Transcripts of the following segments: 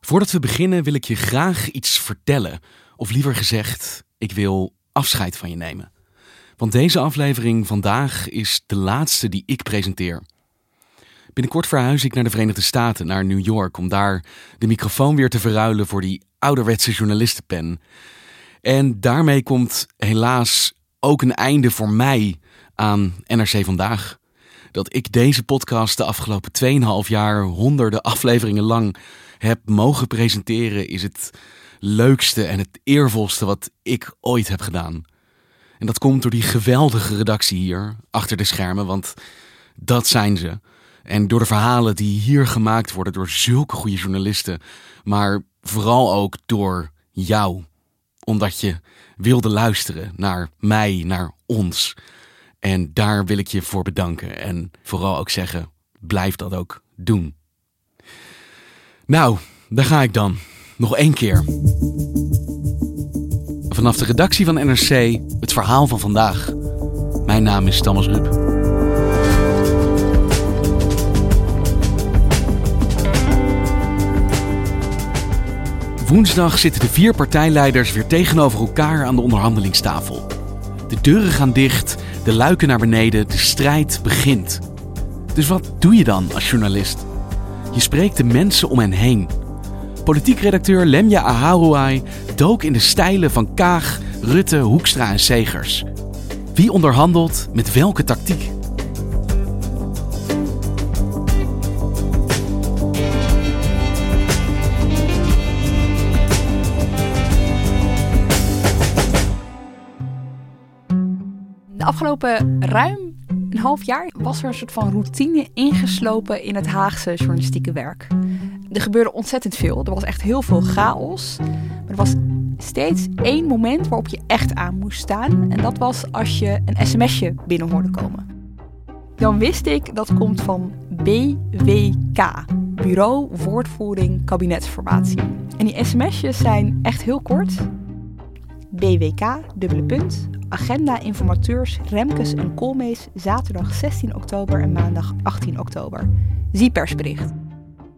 Voordat we beginnen wil ik je graag iets vertellen. Of liever gezegd, ik wil afscheid van je nemen. Want deze aflevering vandaag is de laatste die ik presenteer. Binnenkort verhuis ik naar de Verenigde Staten, naar New York, om daar de microfoon weer te verruilen voor die ouderwetse journalistenpen. En daarmee komt helaas ook een einde voor mij aan NRC Vandaag. Dat ik deze podcast de afgelopen 2,5 jaar honderden afleveringen lang heb mogen presenteren, is het leukste en het eervolste wat ik ooit heb gedaan. En dat komt door die geweldige redactie hier, achter de schermen, want dat zijn ze. En door de verhalen die hier gemaakt worden door zulke goede journalisten, maar vooral ook door jou, omdat je wilde luisteren naar mij, naar ons. En daar wil ik je voor bedanken en vooral ook zeggen, blijf dat ook doen. Nou, daar ga ik dan. Nog één keer. Vanaf de redactie van NRC, het verhaal van vandaag. Mijn naam is Thomas Rup. Woensdag zitten de vier partijleiders weer tegenover elkaar aan de onderhandelingstafel. De deuren gaan dicht, de luiken naar beneden, de strijd begint. Dus wat doe je dan als journalist? Je spreekt de mensen om hen heen. Politiek redacteur Lemja Aharouai dook in de stijlen van Kaag, Rutte, Hoekstra en Segers. Wie onderhandelt met welke tactiek? De afgelopen ruim een half jaar was er een soort van routine ingeslopen in het Haagse journalistieke werk. Er gebeurde ontzettend veel. Er was echt heel veel chaos. Maar er was steeds één moment waarop je echt aan moest staan. En dat was als je een sms'je binnen hoorde komen. Dan wist ik dat komt van BWK. Bureau Woordvoering Kabinetsformatie. En die sms'jes zijn echt heel kort. BWK, dubbele punt, agenda informateurs Remkes en Koolmees zaterdag 16 oktober en maandag 18 oktober. Zie persbericht.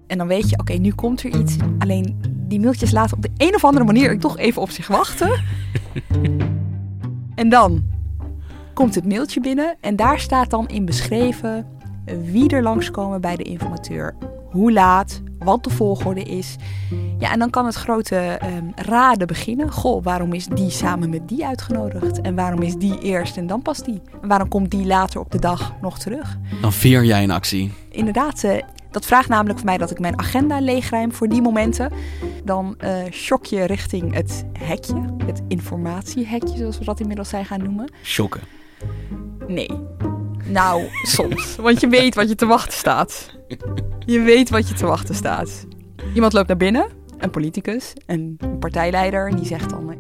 En dan weet je, oké, nu komt er iets. Alleen die mailtjes laten op de een of andere manier toch even op zich wachten. en dan komt het mailtje binnen en daar staat dan in beschreven wie er langskomen bij de informateur, hoe laat, wat de volgorde is. Ja, en dan kan het grote um, raden beginnen. Goh, waarom is die samen met die uitgenodigd? En waarom is die eerst en dan pas die? En waarom komt die later op de dag nog terug? Dan veer jij een actie. Inderdaad, uh, dat vraagt namelijk voor mij dat ik mijn agenda leegruim voor die momenten. Dan uh, shock je richting het hekje, het informatiehekje, zoals we dat inmiddels zijn gaan noemen. Shocken. Nee. Nou, soms. Want je weet wat je te wachten staat. Je weet wat je te wachten staat. Iemand loopt naar binnen, een politicus, een partijleider, die zegt dan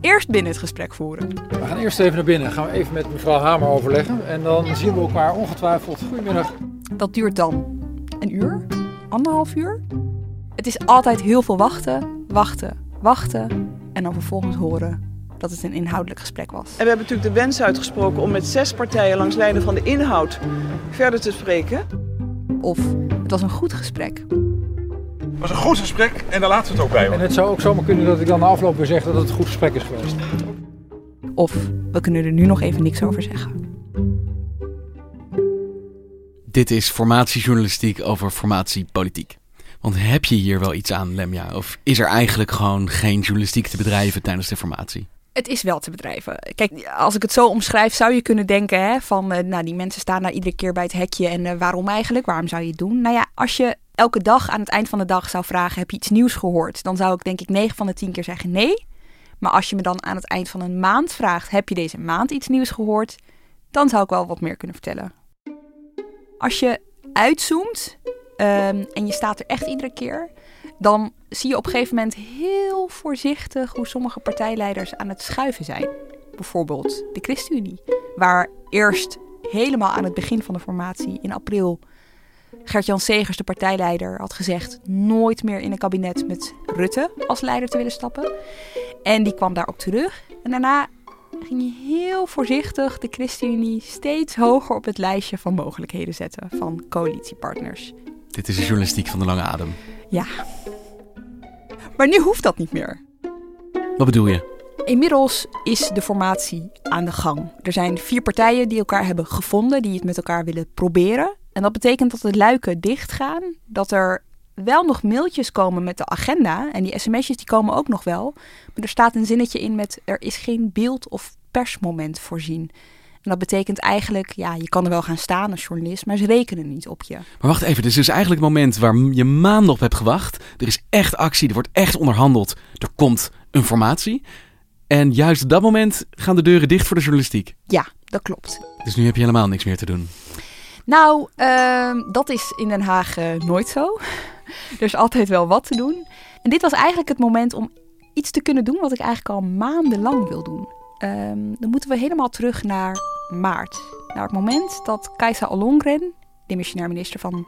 eerst binnen het gesprek voeren. We gaan eerst even naar binnen. Gaan we even met mevrouw Hamer overleggen. En dan zien we elkaar ongetwijfeld. Goedemiddag. Dat duurt dan een uur, anderhalf uur. Het is altijd heel veel wachten, wachten, wachten. En dan vervolgens horen dat het een inhoudelijk gesprek was. En we hebben natuurlijk de wens uitgesproken om met zes partijen langs lijnen van de inhoud verder te spreken. Of het was een goed gesprek. Het was een goed gesprek en daar laten we het ook bij. Hoor. En het zou ook zomaar kunnen dat ik dan na afloop weer zeg dat het een goed gesprek is geweest. Of we kunnen er nu nog even niks over zeggen. Dit is formatiejournalistiek over formatiepolitiek. Want heb je hier wel iets aan, Lemja? Of is er eigenlijk gewoon geen journalistiek te bedrijven tijdens de formatie? Het is wel te bedrijven. Kijk, als ik het zo omschrijf, zou je kunnen denken hè, van, eh, nou, die mensen staan daar iedere keer bij het hekje en eh, waarom eigenlijk? Waarom zou je het doen? Nou ja, als je elke dag aan het eind van de dag zou vragen, heb je iets nieuws gehoord? Dan zou ik denk ik 9 van de 10 keer zeggen nee. Maar als je me dan aan het eind van een maand vraagt, heb je deze maand iets nieuws gehoord? Dan zou ik wel wat meer kunnen vertellen. Als je uitzoomt ehm, en je staat er echt iedere keer, dan zie je op een gegeven moment heel voorzichtig hoe sommige partijleiders aan het schuiven zijn. Bijvoorbeeld de ChristenUnie, waar eerst helemaal aan het begin van de formatie in april Gert-Jan Segers, de partijleider, had gezegd nooit meer in een kabinet met Rutte als leider te willen stappen. En die kwam daarop terug. En daarna ging je heel voorzichtig de ChristenUnie steeds hoger op het lijstje van mogelijkheden zetten van coalitiepartners. Dit is de journalistiek van de lange adem. Ja. Maar nu hoeft dat niet meer. Wat bedoel je? Inmiddels is de formatie aan de gang. Er zijn vier partijen die elkaar hebben gevonden, die het met elkaar willen proberen. En dat betekent dat de luiken dichtgaan, dat er wel nog mailtjes komen met de agenda. En die sms'jes die komen ook nog wel. Maar er staat een zinnetje in met er is geen beeld of persmoment voorzien. En dat betekent eigenlijk, ja, je kan er wel gaan staan als journalist, maar ze rekenen niet op je. Maar wacht even, dit is dus eigenlijk het moment waar je maanden op hebt gewacht. Er is echt actie, er wordt echt onderhandeld. Er komt een formatie. En juist op dat moment gaan de deuren dicht voor de journalistiek. Ja, dat klopt. Dus nu heb je helemaal niks meer te doen. Nou, ehm, dat is in Den Haag eh, nooit zo. er is altijd wel wat te doen. En dit was eigenlijk het moment om iets te kunnen doen wat ik eigenlijk al maandenlang wil doen. Ehm, dan moeten we helemaal terug naar maart. Naar het moment dat Kajsa Ollongren, demissionair minister van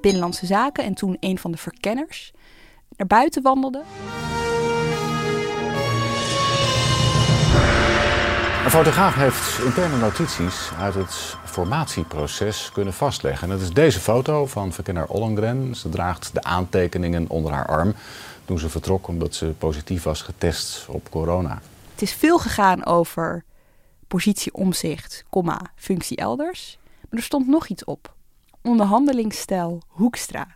Binnenlandse Zaken en toen een van de verkenners, naar buiten wandelde. Een fotograaf heeft interne notities uit het formatieproces kunnen vastleggen. En dat is deze foto van verkenner Ollengren. Ze draagt de aantekeningen onder haar arm toen ze vertrok omdat ze positief was getest op corona. Het is veel gegaan over positie omzicht, comma, functie elders. Maar er stond nog iets op. Onderhandelingsstijl Hoekstra.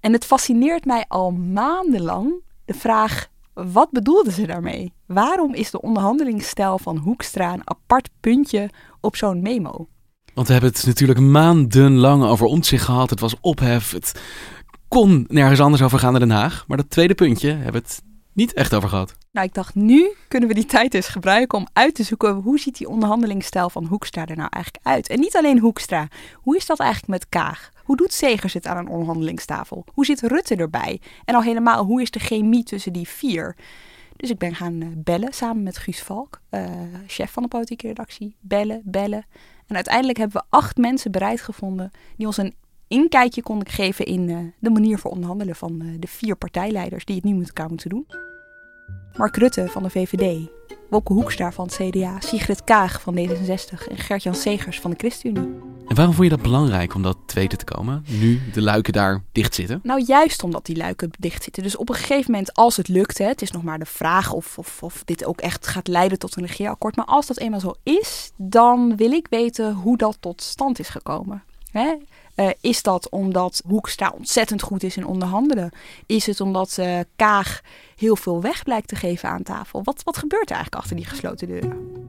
En het fascineert mij al maandenlang de vraag wat bedoelden ze daarmee? Waarom is de onderhandelingsstijl van Hoekstra een apart puntje op zo'n memo? Want we hebben het natuurlijk maandenlang over omzicht gehad. Het was ophef. Het kon nergens anders over gaan dan Den Haag. Maar dat tweede puntje hebben we het niet echt over gehad. Nou, ik dacht, nu kunnen we die tijd eens gebruiken om uit te zoeken hoe ziet die onderhandelingsstijl van Hoekstra er nou eigenlijk uit. En niet alleen Hoekstra. Hoe is dat eigenlijk met Kaag? Hoe doet Segers het aan een onderhandelingstafel? Hoe zit Rutte erbij? En al helemaal, hoe is de chemie tussen die vier? Dus ik ben gaan eh, bellen samen met Guus Valk, uh, chef van de politieke redactie. Bellen, bellen. En uiteindelijk hebben we acht mensen bereid gevonden die ons een inkijkje konden geven in uh, de manier voor onderhandelen van de vier partijleiders die het nu met elkaar moeten doen. Mark Rutte van de VVD, Wopke Hoekstra van het CDA, Sigrid Kaag van D66 en Gert-Jan Segers van de ChristenUnie. En waarom vond je dat belangrijk om dat te weten te komen, nu de luiken daar dicht zitten? Nou, juist omdat die luiken dicht zitten. Dus op een gegeven moment, als het lukt, hè, het is nog maar de vraag of, of, of dit ook echt gaat leiden tot een regeerakkoord. Maar als dat eenmaal zo is, dan wil ik weten hoe dat tot stand is gekomen. Hè? Uh, is dat omdat Hoekstra ontzettend goed is in onderhandelen? Is het omdat uh, Kaag heel veel weg blijkt te geven aan tafel? Wat, wat gebeurt er eigenlijk achter die gesloten deuren?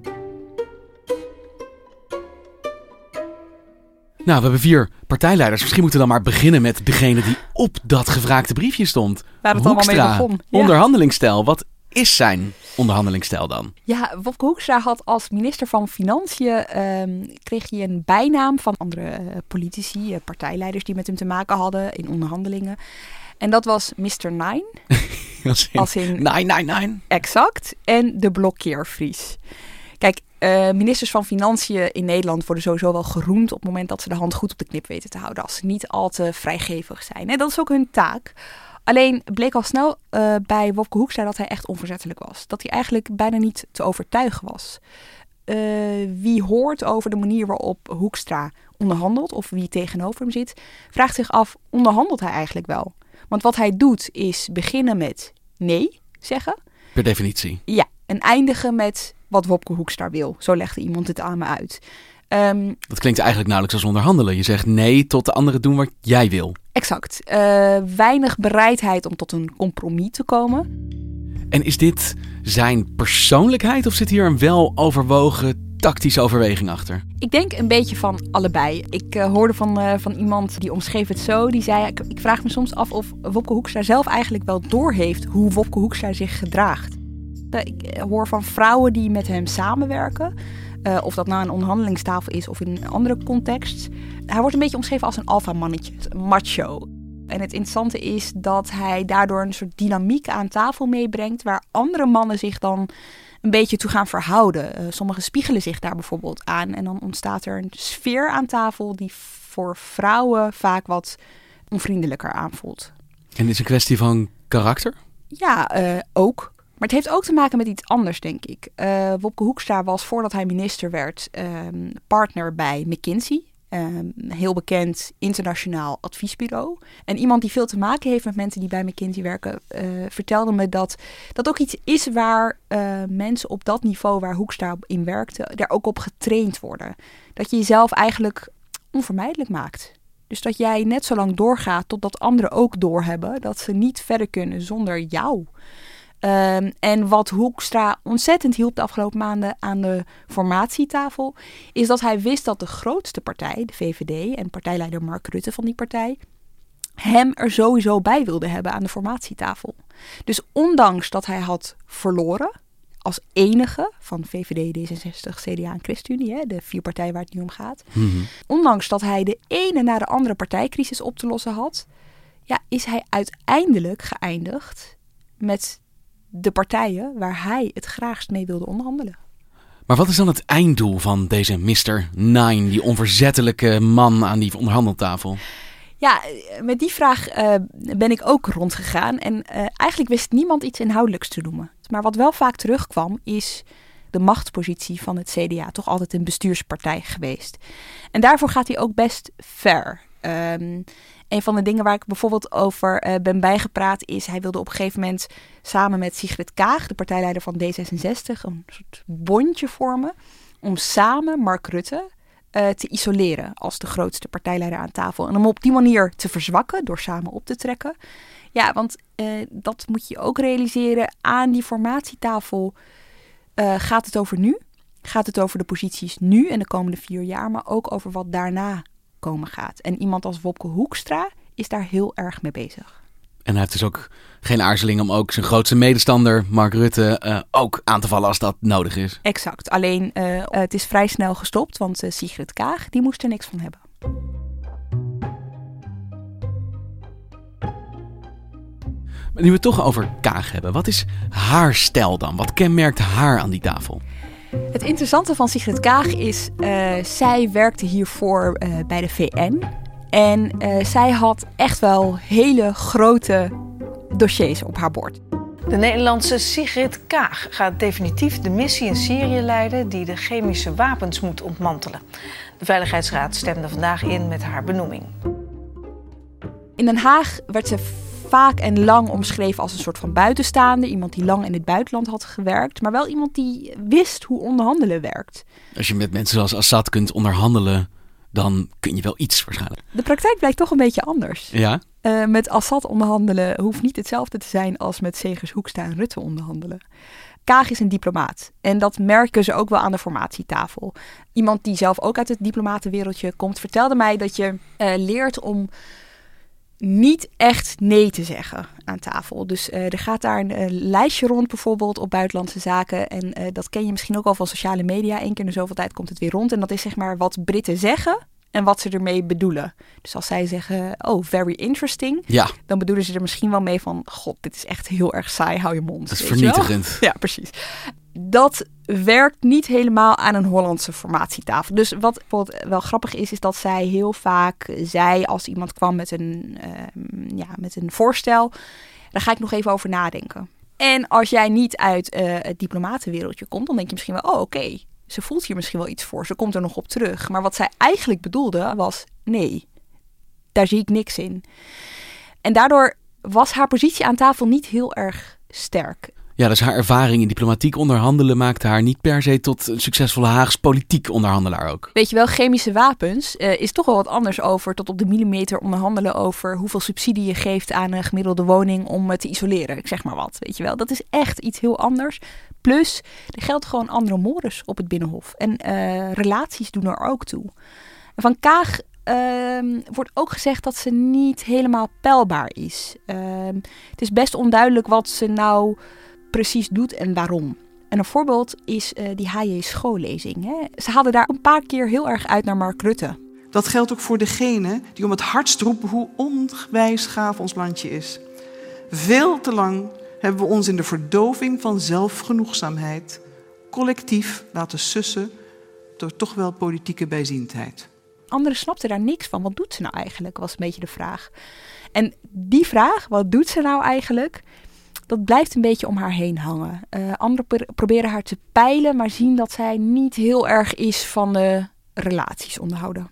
Nou, we hebben vier partijleiders. Misschien moeten we dan maar beginnen met degene die op dat gevraagde briefje stond. Waar het Hoekstra, allemaal mee begon. Ja. Onderhandelingsstijl. Wat is zijn onderhandelingsstijl dan? Ja, Wopke Hoekstra had als minister van Financiën... Um, kreeg hij een bijnaam van andere uh, politici, uh, partijleiders... die met hem te maken hadden in onderhandelingen. En dat was Mr. Nine. als in, als in nine, nine, nine. Exact. En de blokkeervries. Kijk, uh, ministers van Financiën in Nederland worden sowieso wel geroemd op het moment dat ze de hand goed op de knip weten te houden. Als ze niet al te vrijgevig zijn. En dat is ook hun taak. Alleen bleek al snel uh, bij Wopke Hoekstra dat hij echt onverzettelijk was. Dat hij eigenlijk bijna niet te overtuigen was. Uh, wie hoort over de manier waarop Hoekstra onderhandelt of wie tegenover hem zit, vraagt zich af, onderhandelt hij eigenlijk wel? Want wat hij doet is beginnen met nee zeggen. Per definitie. Ja, en eindigen met wat Wopke Hoekstra wil. Zo legde iemand het aan me uit. Um, dat klinkt eigenlijk nauwelijks als onderhandelen. Je zegt nee tot de anderen doen wat jij wil. Exact. Uh, weinig bereidheid om tot een compromis te komen. En is dit zijn persoonlijkheid of zit hier een wel overwogen tactische overweging achter? Ik denk een beetje van allebei. Ik uh, hoorde van, uh, van iemand die omschreef het zo. Die zei, ik, ik vraag me soms af of Wopke Hoekstra zelf eigenlijk wel doorheeft hoe Wopke Hoekstra zich gedraagt. Ik hoor van vrouwen die met hem samenwerken. Of dat nou een onderhandelingstafel is of in een andere context. Hij wordt een beetje omschreven als een alfamannetje, een macho. En het interessante is dat hij daardoor een soort dynamiek aan tafel meebrengt... waar andere mannen zich dan een beetje toe gaan verhouden. Uh, sommigen spiegelen zich daar bijvoorbeeld aan. En dan ontstaat er een sfeer aan tafel die voor vrouwen vaak wat onvriendelijker aanvoelt. En is het een kwestie van karakter? Ja, uh, ook. Maar het heeft ook te maken met iets anders, denk ik. Uh, Wopke Hoekstra was voordat hij minister werd ehm, partner bij McKinsey. Um, heel bekend internationaal adviesbureau. En iemand die veel te maken heeft met mensen die bij McKinsey werken, uh, vertelde me dat dat ook iets is waar uh, mensen op dat niveau waar Hoekstra in werkte, daar ook op getraind worden. Dat je jezelf eigenlijk onvermijdelijk maakt. Dus dat jij net zo lang doorgaat totdat anderen ook doorhebben dat ze niet verder kunnen zonder jou. Um, en wat Hoekstra ontzettend hielp de afgelopen maanden aan de formatietafel, is dat hij wist dat de grootste partij, de VVD en partijleider Mark Rutte van die partij, hem er sowieso bij wilde hebben aan de formatietafel. Dus ondanks dat hij had verloren, als enige van VVD, D66, CDA en ChristenUnie, de vier partijen waar het nu om gaat, mm -hmm. ondanks dat hij de ene na de andere partijcrisis op te lossen had, ja, is hij uiteindelijk geëindigd met de partijen waar hij het graagst mee wilde onderhandelen. Maar wat is dan het einddoel van deze Mr. Nine, die onverzettelijke man aan die onderhandeltafel? Ja, met die vraag uh, ben ik ook rondgegaan. En uh, eigenlijk wist niemand iets inhoudelijks te noemen. Maar wat wel vaak terugkwam, is de machtspositie van het CDA. Toch altijd een bestuurspartij geweest. En daarvoor gaat hij ook best ver. Um, een van de dingen waar ik bijvoorbeeld over uh, ben bijgepraat is... hij wilde op een gegeven moment samen met Sigrid Kaag, de partijleider van D66... een soort bondje vormen om samen Mark Rutte uh, te isoleren als de grootste partijleider aan tafel. En om op die manier te verzwakken door samen op te trekken. Ja, want uh, dat moet je ook realiseren. Aan die formatietafel gaat het over nu. Gaat het over de posities nu en de komende vier jaar, maar ook over wat daarna komen gaat. En iemand als Wopke Hoekstra is daar heel erg mee bezig. En hij heeft dus ook geen aarzeling om ook zijn grootste medestander, Mark Rutte, uh, ook aan te vallen als dat nodig is. Exact. Alleen uh, het is vrij snel gestopt, want uh, Sigrid Kaag die moest er niks van hebben. Nu we het toch over Kaag hebben, wat is haar stijl dan? Wat kenmerkt haar aan die tafel? Het interessante van Sigrid Kaag is, uh, zij werkte hiervoor uh, bij de VN. En uh, zij had echt wel hele grote dossiers op haar bord. De Nederlandse Sigrid Kaag gaat definitief de missie in Syrië leiden die de chemische wapens moet ontmantelen. De Veiligheidsraad stemde vandaag in met haar benoeming. In Den Haag werd ze vaak en lang omschreven als een soort van buitenstaande. Iemand die lang in het buitenland had gewerkt. Maar wel iemand die wist hoe onderhandelen werkt. Als je met mensen zoals Assad kunt onderhandelen, dan kun je wel iets waarschijnlijk. De praktijk blijkt toch een beetje anders. Ja? Uh, met Assad onderhandelen hoeft niet hetzelfde te zijn als met Segers Hoekstra en Rutte onderhandelen. Kaag is een diplomaat. En dat merken ze ook wel aan de formatietafel. Iemand die zelf ook uit het diplomatenwereldje komt, vertelde mij dat je uh, leert om niet echt nee te zeggen aan tafel. Dus uh, er gaat daar een, een, lijstje rond bijvoorbeeld op buitenlandse zaken. En uh, dat ken je misschien ook al van sociale media. Eén keer in de zoveel tijd komt het weer rond. En dat is zeg maar wat Britten zeggen en wat ze ermee bedoelen. Dus als zij zeggen, oh, very interesting. Ja. Dan bedoelen ze er misschien wel mee van, god, dit is echt heel erg saai, hou je mond. Dat is vernietigend. Ja, precies. Dat werkt niet helemaal aan een Hollandse formatietafel. Dus wat bijvoorbeeld wel grappig is, is dat zij heel vaak zei als iemand kwam met een, uh, ja, met een voorstel, daar ga ik nog even over nadenken. En als jij niet uit uh, het diplomatenwereldje komt, dan denk je misschien wel, oh oké, ze voelt hier misschien wel iets voor, ze komt er nog op terug. Maar wat zij eigenlijk bedoelde was, nee, daar zie ik niks in. En daardoor was haar positie aan tafel niet heel erg sterk. Ja, dus haar ervaring in diplomatiek onderhandelen maakte haar niet per se tot een succesvolle Haags politiek onderhandelaar ook. Weet je wel, chemische wapens uh, is toch wel wat anders over tot op de millimeter onderhandelen over hoeveel subsidie je geeft aan een gemiddelde woning om het te isoleren. Ik zeg maar wat, weet je wel. Dat is echt iets heel anders. Plus, er geldt gewoon andere mores op het Binnenhof. En uh, relaties doen er ook toe. Van Kaag uh, wordt ook gezegd dat ze niet helemaal peilbaar is. Uh, het is best onduidelijk wat ze nou precies doet en waarom. En een voorbeeld is uh, die HJ schoollezing. Hè. Ze haalden daar een paar keer heel erg uit naar Mark Rutte. Dat geldt ook voor degene die om het hardst roepen hoe onwijs gaaf ons landje is. Veel te lang hebben we ons in de verdoving van zelfgenoegzaamheid collectief laten sussen door toch wel politieke bijziendheid. Anderen snapten daar niks van. Wat doet ze nou eigenlijk, was een beetje de vraag. En die vraag, wat doet ze nou eigenlijk, dat blijft een beetje om haar heen hangen. Uh, anderen proberen haar te peilen, maar zien dat zij niet heel erg is van de relaties onderhouden.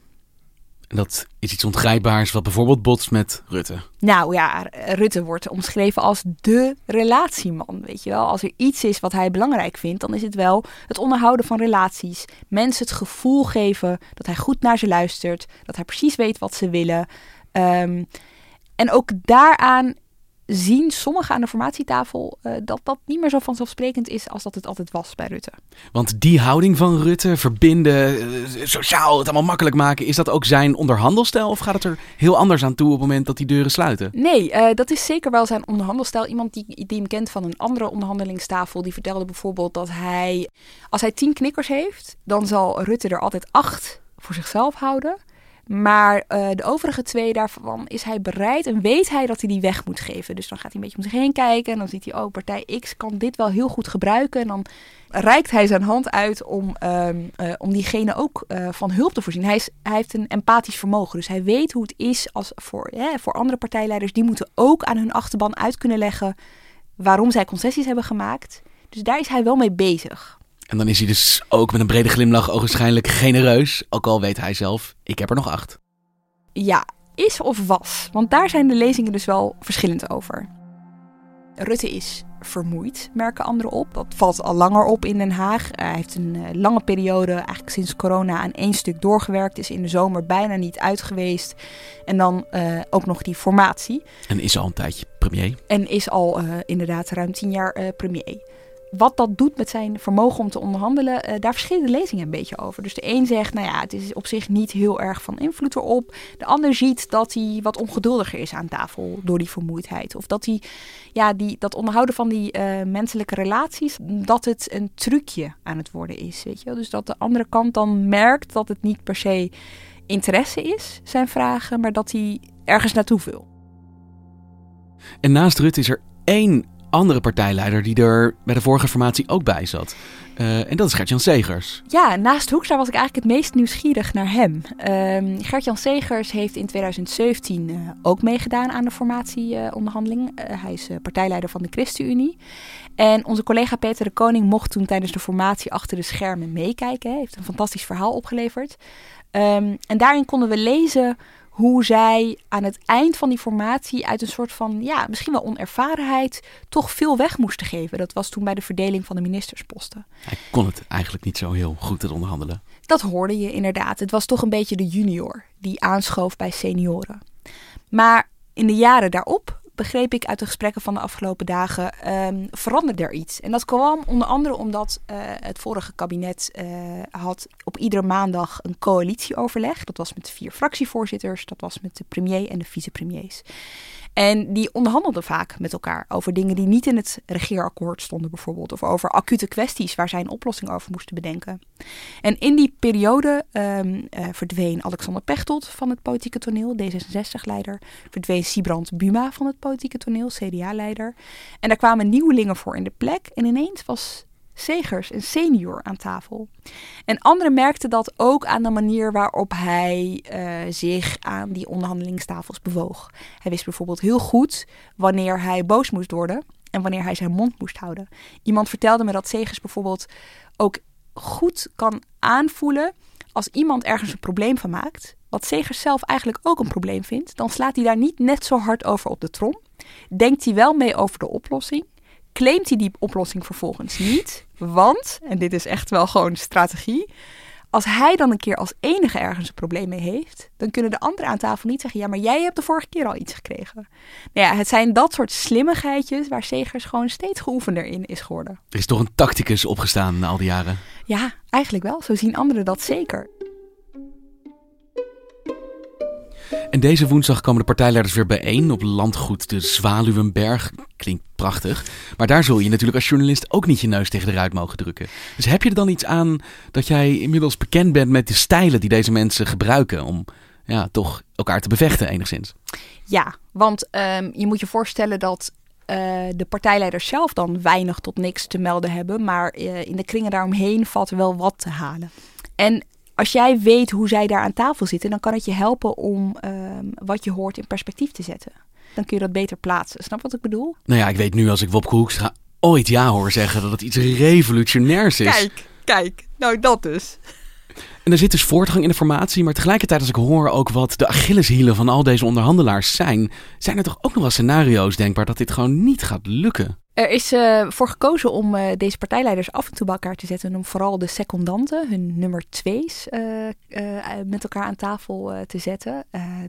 En dat is iets ongrijpbaars wat bijvoorbeeld botst met Rutte. Nou ja, Rutte wordt omschreven als de relatieman. Weet je wel, als er iets is wat hij belangrijk vindt, dan is het wel het onderhouden van relaties. Mensen het gevoel geven dat hij goed naar ze luistert, dat hij precies weet wat ze willen. Um, en ook daaraan zien sommigen aan de formatietafel uh, dat dat niet meer zo vanzelfsprekend is als dat het altijd was bij Rutte. Want die houding van Rutte, verbinden, uh, sociaal, het allemaal makkelijk maken, is dat ook zijn onderhandelstijl of gaat het er heel anders aan toe op het moment dat die deuren sluiten? Nee, uh, dat is zeker wel zijn onderhandelstijl. Iemand die, die hem kent van een andere onderhandelingstafel, die vertelde bijvoorbeeld dat hij, als hij tien knikkers heeft, dan zal Rutte er altijd acht voor zichzelf houden. Maar uh, de overige twee daarvan is hij bereid en weet hij dat hij die weg moet geven. Dus dan gaat hij een beetje om zich heen kijken en dan ziet hij, oh, partij X kan dit wel heel goed gebruiken. En dan reikt hij zijn hand uit om, uh, uh, om diegene ook eh, van hulp te voorzien. Hij, is, hij heeft een empathisch vermogen, dus hij weet hoe het is als voor, voor andere partijleiders. Die moeten ook aan hun achterban uit kunnen leggen waarom zij concessies hebben gemaakt. Dus daar is hij wel mee bezig. En dan is hij dus ook met een brede glimlach ogenschijnlijk genereus. Ook al weet hij zelf, ik heb er nog acht. Ja, is of was. Want daar zijn de lezingen dus wel verschillend over. Rutte is vermoeid, merken anderen op. Dat valt al langer op in Den Haag. Hij heeft een uh, lange periode, eigenlijk sinds corona, aan één stuk doorgewerkt. Is in de zomer bijna niet uit geweest. En dan uh, ook nog die formatie. En is al een tijdje premier. En is al uh, inderdaad ruim tien jaar premier wat dat doet met zijn vermogen om te onderhandelen, uh, daar verschillen de lezingen een beetje over. Dus de een zegt, nou ja, het is op zich niet heel erg van invloed erop. De ander ziet dat hij wat ongeduldiger is aan tafel door die vermoeidheid. Of dat hij, ja, die, dat onderhouden van die uh, menselijke relaties, dat het een trucje aan het worden is. Weet je? Dus dat de andere kant dan merkt dat het niet per se interesse is, zijn vragen, maar dat hij ergens naartoe wil. En naast Rutte is er één andere partijleider die er bij de vorige formatie ook bij zat. Uh, en dat is Gert-Jan Segers. Ja, naast Hoekstra was ik eigenlijk het meest nieuwsgierig naar hem. Uh, Gert-Jan Segers heeft in 2017 uh, ook meegedaan aan de formatieonderhandeling. hij is partijleider van de ChristenUnie. En onze collega Peter de Koning mocht toen tijdens de formatie achter de schermen meekijken. Hij heeft een fantastisch verhaal opgeleverd. Um, en daarin konden we lezen hoe zij aan het eind van die formatie uit een soort van, ja, misschien wel onervarenheid, toch veel weg moesten geven. Dat was toen bij de verdeling van de ministersposten. Hij kon het eigenlijk niet zo heel goed het onderhandelen. Dat hoorde je inderdaad. Het was toch een beetje de junior die aanschoof bij senioren. Maar in de jaren daarop begreep ik uit de gesprekken van de afgelopen dagen, um, veranderde er iets. En dat kwam onder andere omdat uh, het vorige kabinet uh, had op iedere maandag een coalitieoverleg. Dat was met vier fractievoorzitters, dat was met de premier en de vicepremiers. En die onderhandelden vaak met elkaar over dingen die niet in het regeerakkoord stonden, bijvoorbeeld. Of over acute kwesties waar zij een oplossing over moesten bedenken. En in die periode um, uh, verdween Alexander Pechtold van het politieke toneel, D66-leider. Verdween Sibrand Buma van het politieke toneel, CDA-leider. En daar kwamen nieuwelingen voor in de plek. En ineens was Segers, een senior, aan tafel. En anderen merkten dat ook aan de manier waarop hij uh, zich aan die onderhandelingstafels bewoog. Hij wist bijvoorbeeld heel goed wanneer hij boos moest worden en wanneer hij zijn mond moest houden. Iemand vertelde me dat Segers bijvoorbeeld ook goed kan aanvoelen als iemand ergens een probleem van maakt, wat Segers zelf eigenlijk ook een probleem vindt, dan slaat hij daar niet net zo hard over op de trom. Denkt hij wel mee over de oplossing claimt hij die oplossing vervolgens niet. Want, en dit is echt wel gewoon strategie. Als hij dan een keer als enige ergens een probleem mee heeft, dan kunnen de anderen aan tafel niet zeggen: Ja, maar jij hebt de vorige keer al iets gekregen. Nou ja, het zijn dat soort slimmigheidjes waar Segers gewoon steeds geoefender in is geworden. Er is toch een tacticus opgestaan na al die jaren? Ja, eigenlijk wel. Zo zien anderen dat zeker. En deze woensdag komen de partijleiders weer bijeen op landgoed de Zwaluwenberg. Klinkt prachtig. Maar daar zul je natuurlijk als journalist ook niet je neus tegen de ruit mogen drukken. Dus heb je er dan iets aan dat jij inmiddels bekend bent met de stijlen die deze mensen gebruiken om ja, toch elkaar te bevechten enigszins? Ja, want um, je moet je voorstellen dat uh, de partijleiders zelf dan weinig tot niks te melden hebben. Maar uh, in de kringen daaromheen valt wel wat te halen. En als jij weet hoe zij daar aan tafel zitten, dan kan het je helpen om um, wat je hoort in perspectief te zetten. Dan kun je dat beter plaatsen. Snap wat ik bedoel? Nou ja, ik weet nu als ik Wopke Hoekstra ooit ja hoor zeggen dat het iets revolutionairs is. Kijk, kijk. Nou, dat dus. En er zit dus voortgang in de formatie, maar tegelijkertijd als ik hoor ook wat de Achilleshielen van al deze onderhandelaars zijn, zijn er toch ook nog wel scenario's denkbaar dat dit gewoon niet gaat lukken? Er is uh, voor gekozen om uh, deze partijleiders af en toe bij elkaar te zetten. En om vooral de secondanten, hun nummer twee's, uh, met elkaar aan tafel te zetten.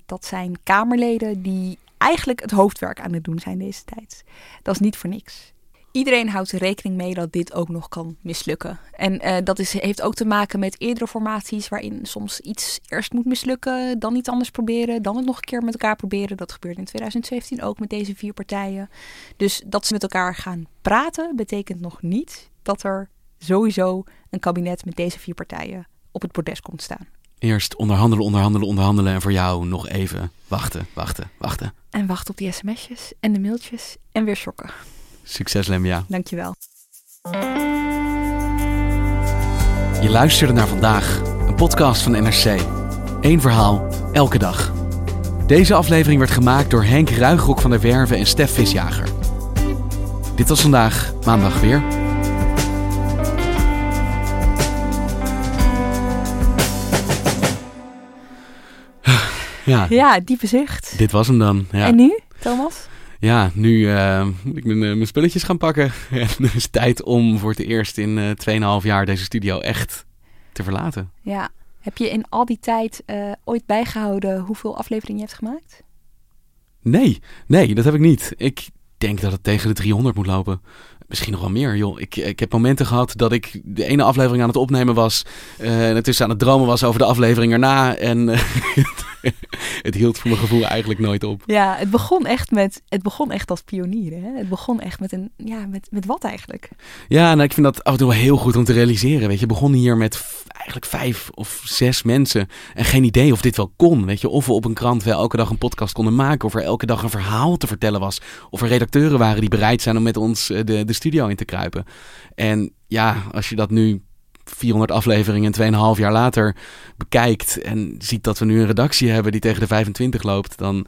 dat zijn Kamerleden die eigenlijk het hoofdwerk aan het doen zijn deze tijd. Dat is niet voor niks iedereen houdt er rekening mee dat dit ook nog kan mislukken. En uh, dat is, heeft ook te maken met eerdere formaties waarin soms iets eerst moet mislukken, dan iets anders proberen, dan het nog een keer met elkaar proberen. Dat gebeurde in 2017 ook met deze vier partijen. Dus dat ze met elkaar gaan praten betekent nog niet dat er sowieso een kabinet met deze vier partijen op het bordes komt staan. Eerst onderhandelen, onderhandelen, onderhandelen en voor jou nog even wachten, wachten, wachten. En wachten op die sms'jes en de mailtjes en weer shocken. Succes Lemia. Dankjewel. Je luisterde naar vandaag, een podcast van NRC. Eén verhaal, elke dag. Deze aflevering werd gemaakt door Henk Ruigrok van der Werven en Stef Visjager. Dit was vandaag, maandag weer. Ja, ja diepe zucht. Dit was hem dan. Ja. En nu, Thomas? Ja, nu uh, moet ik mijn, uh, mijn, spulletjes gaan pakken. En het is tijd om voor het eerst in uh, 2,5 jaar deze studio echt te verlaten. Ja. Heb je in al die tijd ooit bijgehouden hoeveel afleveringen je hebt gemaakt? Nee, nee, dat heb ik niet. Ik denk dat het tegen de 300 moet lopen. Misschien nog wel meer, joh. Ik, ik heb momenten gehad dat ik de ene aflevering aan het opnemen was. Uh, en tussen aan het dromen was over de aflevering erna. En uh, het hield voor mijn gevoel eigenlijk nooit op. Ja, het begon echt, met, het begon echt als pionier. Hè? Het begon echt met een. Ja, met, met wat eigenlijk? Ja, nou, ik vind dat af en toe wel heel goed om te realiseren. Weet je, begon hier met eigenlijk vijf of zes mensen. En geen idee of dit wel kon. Weet je, of we op een krant wel elke dag een podcast konden maken. Of er elke dag een verhaal te vertellen was. Of er redacteuren waren die bereid zijn om met ons de, de studio in te kruipen. En ja, als je dat nu 400 afleveringen en 2,5 jaar later bekijkt en ziet dat we nu een redactie hebben die tegen de 25 loopt, dan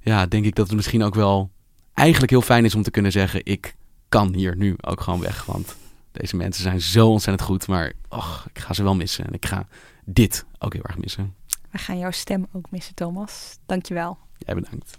ja, denk ik dat het misschien ook wel eigenlijk heel fijn is om te kunnen zeggen: ik kan hier nu ook gewoon weg. Want deze mensen zijn zo ontzettend goed, maar och, ik ga ze wel missen. En ik ga dit ook heel erg missen. We gaan jouw stem ook missen, Thomas. Dankjewel. Jij bedankt.